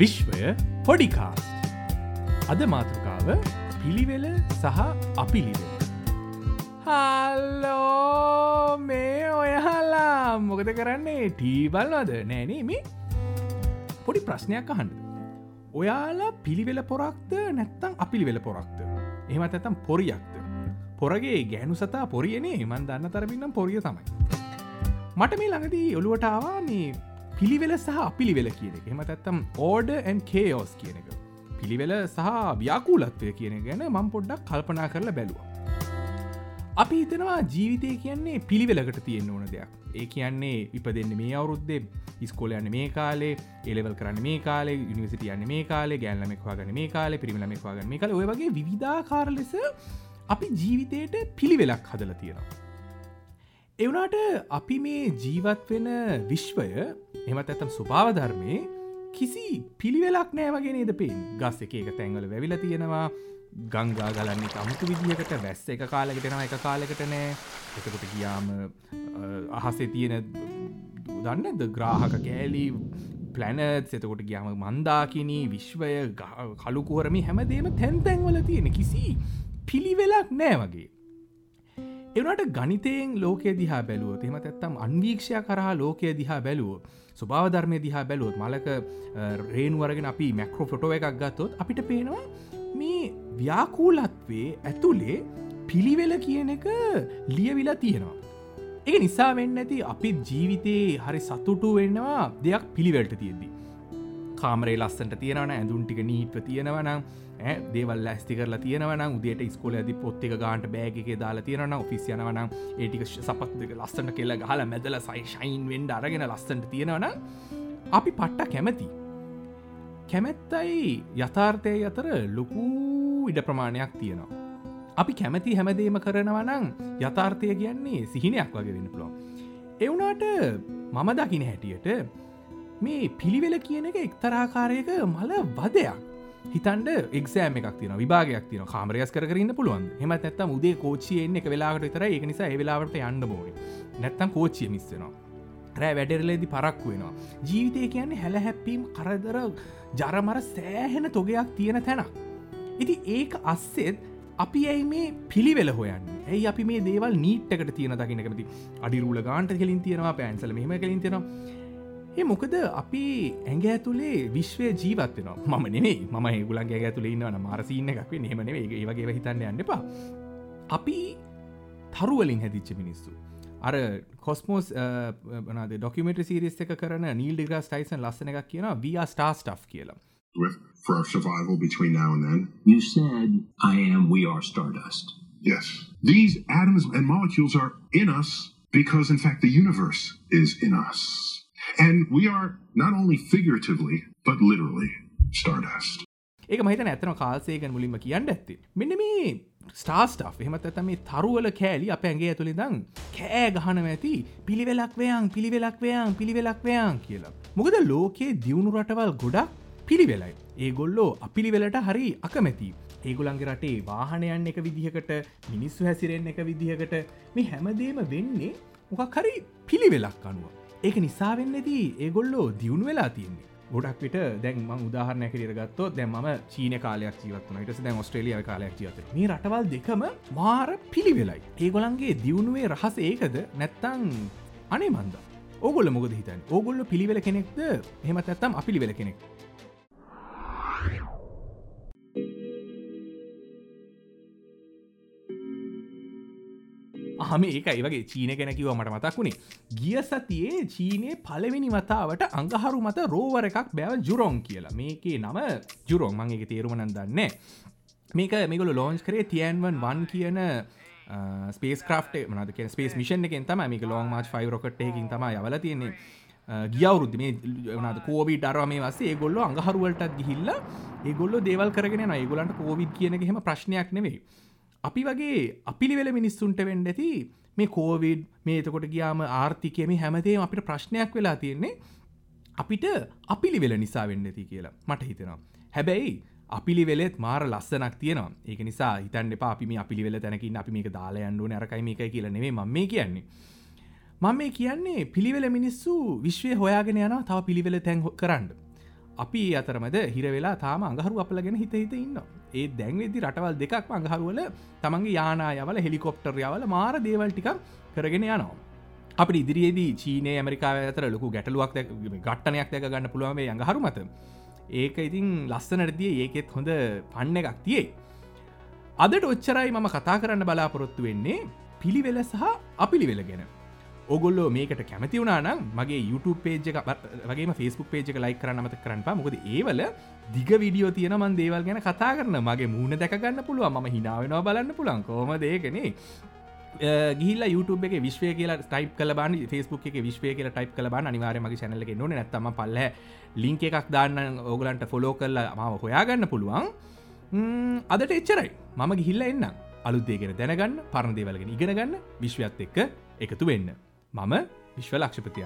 විශ්වය පොඩිකා අද මාතෘකාව පිළිවෙල සහ අපිලිවෙල හල්ලෝ මේ ඔයහල්ලා මොකද කරන්නේ? ටීබල්වද නෑනීම පොඩි ප්‍රශ්නයක් අහන්න. ඔයාලා පිළිවෙල පොරක්ද නැත්තං අපිළිවෙල පොරක්ද? එහමත් ඇතම් පොරියක්ද? පොරගේ ගැනු සතා පොරියනේ. මන් දන්න තරමින්නම් පොරිය තමයි. මට මේ ළඟදී ඔළුවටාවා මේ පිළිවෙල සහ අපිළිවෙල කියන එක. එහමත් ඇත්තම් ඕඩ ඇන් කේෝස් කියන එක. පිළිවෙල සහ ව්‍යාකූලත්වය කියන ගැන මං පොඩ්ඩක් කල්පනා කරලා බැලුව. අපි හිතනවා ජීවිතය කියන්නේ පිළිවෙලකට තියෙන්න්න ඕන දෙයක්. ඒ කියන්නේ ඉප දෙන්න මේ අවුරුද්දේ ඉස්කෝලයන්න මේ කාලේ එලෙවල් කරන්න මේ කාලේ යනිවසිටියන්න මේ කාලේ ගැල්ලමෙක් වාගන මේ කාලේ පිරිමිලමෙක් වාගන මේ කල. ඔය වගේ විධාකාර ලෙස අපි ජීවිතයට පිළිවෙලක් හදල තියෙනවා. එවනාට අපි මේ ජීවත් වෙන විශ්වය එමත් ඇතම් ස්වභාවධර්මය කිසි පිළිවෙලක් නෑ වගේ නේද පේෙන් ගස් එක එක තැන්වල වැවිල තියෙනවා. ගංගා ගලන්නේ අමුතු විදිහකට වැස්ස එක කාලෙකටෙනවා එක කාලෙකට නෑ. එතකොට ගියාම අහසේ තියෙන දන්නද ග්‍රාහක කෑලි පලනත් එතකොට ගියාම මන්දාකිනී විශ්වය කළුකුවරමි හැමදේම තැන්තැන්වල තියෙන කිසි පිළිවෙලක් නෑ වගේ. එවනට ගනිතයෙන් ලෝකය දිහා බැලුව එම ඇත්තම් අන්වීක්ෂය කරහා ලෝකය දිහා බැලුව ස්වභාවධර්මය දිහා බැලුවොත් මලක රේනුවරගෙන අපි මැක්‍රෝ ෆොටෝ එකක් ගත්තොත් අපිට පේනවා මේ ව්‍යාකූලත්වේ ඇතුළේ පිළිවෙල කියන එක ලියවිලා තියෙනවා. එක නිසා වෙන්න ඇති අපි ජීවිතයේ හරි සතුටු වෙන්නවා දෙයක් පිළිවෙල්ට තියෙද්දි. කාමරේ ලස්සට තියෙනවන ඇඳුන් ටික නීට්ව තියෙනවනම් දේවල් ඇස්ති කරලා තියෙනවන උදේට ස්කොල ඇති පොත්තික ගාන්ට බෑගක දාලා තියෙනන ඔෆිස් යනවන ඒටික සපත් දෙක ලස්සට කෙල්ල හල මැදල සයි ශයින් වෙන්ඩ අරගෙන ලස්සට තියෙනවන අපි පට්ට කැමති. කැමැත්තයි යථාර්ථය අතර ලොකූ ඉඩ ප්‍රමාණයක් තියෙනවා. අපි කැමති හැමදේම කරනවනං යථාර්ථය කියන්නේ සිහිනයක් වගේ වෙන පුලො එවුනාට මම දකින හැටියට මේ පිළිවෙල කියන එක එක්තරාකාරයක මල වදයක්. හිතන්ඩ එක්ෂෑම එකක් තින විභාගයක් තින කාමරයස් කරන්න පුළුවන් හෙම නැත්තම් උදේ කෝච්චියෙන් එක වෙලාට විතර ඒ නිසා ඒවෙලාවට යන්න බෝන නැත්තම් කෝච්චිය මිස්සනවා රෑ වැඩරලේදි පරක්කු වෙනවා. ජීවිතය කියන්නේ හැල හැප්පීම් කරදර ජරමර සෑහෙන තොගයක් තියෙන තැනක්. ඉති ඒක අස්සෙත් අපි ඇයි මේ පිළිවෙල හොයන්න? ඇයි අපි මේ දේවල් නීට්කට තියෙන දකිනකමති අඩිරුල ගාන්ට කෙලින් තියෙනවා පැන්සල මෙහම කලින් තියෙනවා. ඒ මොකද අපි ඇඟ ඇතුළේ විශ්වය ජීවත් වෙනවා මම නෙේ ම ගුලන්ගේ ඇතුළේ ඉන්නවන මාරසින්න එකක් නෙමන ඒ වගේ හිතන්න යන්න එපා අපි තරුවලින් හැදිච්ච මිනිස්සු අර කොස්මෝස් ඩොකමට සිරිස් එක කරන නීල් ඩිග්‍රස් ටයිසන් ලස්සන එකක් කියන වයා ස්ටා ස්ට් කියලා for our survival between now and then. You said, I am, we are stardust. Yes. These atoms and molecules are in us because, in fact, the universe is in us. And we are not only figuratively, but literally stardust. ඒක මහිතන ඇතන කාල්සේකන් මුලින්ම කියන්න ඇත්ති. මෙන්න මේ ස්ටාස්ට් එහමත් ඇත මේ තරුවල කෑලි අප ඇගේ ඇතුළි දං කෑ ගහන ඇති පිළිවෙලක්වයන් පිළිවෙලක්වයන් පිළිවෙලක්වයන් කියලා. මොකද ලෝකයේ දියුණු රටවල් ගොඩක් පිළිවෙලයි. ඒගොල්ලෝ අපිළිවෙලට හරි අකමැති. ඒගුලන්ගේ රටේ වාහනයන් එක විදිහකට මිනිස්සු හැසිරෙන් එක විදිහකට මේ හැමදේම වෙන්නේ මොකක් හරි පිළිවෙලක් අනුව. ඒක නිසාවෙන්න ඇති ඒගොල්ලෝ දියුණු වෙලා තියන්නේ. ගොඩක් විට දැන් ම උදාහරණය කර ගත්තෝ දැම චීන කාලයක් ජීවත්වන ට දැන් ඔස්ට්‍රලිය කාලයක් ජීවත මේ රටවල් දෙකම මාර පිළිවෙලයි. ඒගොලන්ගේ දියුණුවේ රහස ඒකද? නැත්තං අනේ මන්ද. ඕගොල්ල මොකද හිතන් ඕගොල්ල පිළිවෙල කෙනෙක්ද? හෙමත් ඇත්තම් අපිළිවෙල කෙනෙක් හම ඒක ඒවගේ චීන ගැන කිව මට මතක් වුණේ. ගිය සතියේ චීනය පලවෙනි වතාවට අංගහරු මත රෝවර එකක් බැව ජුරෝන් කියලා. මේකේ නම ජුරෝන්. මං එක තේරුමනන් දන්න මේක මේකල ලෝන්ච් කරේ තියන්වන් වන් කියන ස්පේස් ක්‍රප් මනද ස්පේස් මිෂන් එකෙන් තම මේක ලෝන් මාච් ෆයි රොකට එකින් තම යවල තියෙන්නේ. ගියවරුද්ද මේ වනද කෝවි ඩරවා මේ වසේ ගොල්ල අඟහරුවලටත් ගිහිල්ල ඒගොල්ල දේවල් කරගෙන ඒගොලන්ට කෝවිඩ් කියන හෙම ප්‍රශ්නයක් නෙවෙයි අපි වගේ අපිළිවෙල මිනිස්සුන්ට වෙන්ඩ ඇති මේ කෝවිඩ් මේ එතකොට ගියාම ආර්ථිකයම හැමදේ අපිට ප්‍රශ්නයක් වෙලා තියෙන්නේ අපිට අපිළිවෙල නිසා වෙන්න ඇති කියලා මට හිතෙනවා. හැබැයි අපිළිවෙලෙත් මාර ලස්සනක් තියෙනවා ඒක නිසා හිතන් එපා අපි මේ අපිළිවෙල තැනකින් අපි මේක දාලා යන්ඩුව නරකයි මේක කියලා නෙවේ ම මේ කියන්නේ. මම මේ කියන්නේ පිළිවෙල මිනිස්සු විශ්වය හොයාගෙන යන තව පිළිවෙල තැන් කරන්න. අපි ඒ අතරමද හිරවෙලා තාම අඟහරු අපල ගැන හිත හිත ඉන්න ඒ දැන්වෙදි රටවල් දෙකක් අඟහරුවල තමන්ගේ යානායවල හෙලිකොප්ටර් යවල මාර දේවල් ටිකක් කරගෙන යනවා. අප ඉදිරියේදී චීනය ඇමරිකාව අතර ලොකු ගැටලුවක් ගට්ටනයක් දැක ගන්න පුළුවන්ේ අඟහරු මත. ඒක ඉතින් ලස්සනරදිය ඒකෙත් හොඳ පන්න එකක් තියේ. අදට ඔච්චරයි මම කතා කරන්න බලාපොරොත්තු වෙන්නේ පිළිවෙල සහ අපිළිවෙල ගැන. ඔගොල්ලෝ මේකට කැමති වුණනම් මගේ YouTube පේජ් එක වගේ ෆස්බුක් පේජ් එක ලයි කරන්න මත කරන්නපා මොකද ඒවල දිග විඩියෝ තියෙන මන් දේවල් ගැන කතා කරන මගේ මූුණ දැකගන්න පුළුව ම හිනාවෙනවා බලන්න පුළන් කෝම දේකනේ ගිහිල YouTube එක විශ්වය කියලා ටයිප් කල බාන ෆස්බුක් එක විශ්වය කියලා ටයිප් කල බා අනිවාරම චනල එක නොන නැත්තම පල්ල ලිංක එකක් දාන්න ඕගලන්ට ෆොලෝ කරලා මාව හොයාගන්න පුළුවන්. අදට එච්චරයි. මම ගිහිල්ල එන්න අලුත්තේගෙන දැනගන්න පරණ දේවල්ගෙන ඉගෙන ගන්න විශ්වයත් එක්ක එකතු වෙන්න. mamy ವಿಶ್ವಲಾಕ್ಷಪತಿ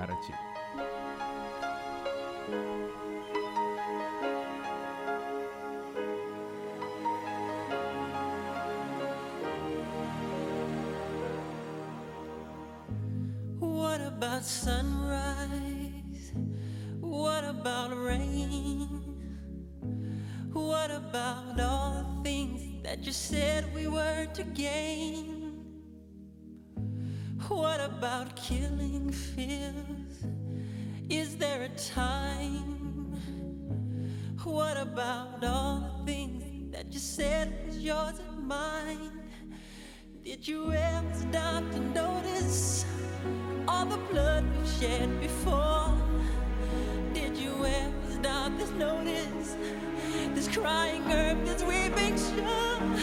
What about sunrise? What about rain? What about all the things that you said we were to gain? about killing fears? Is there a time? What about all the things that you said was yours and mine? Did you ever stop to notice all the blood we've shed before? Did you ever stop to notice this crying earth, this weeping shore?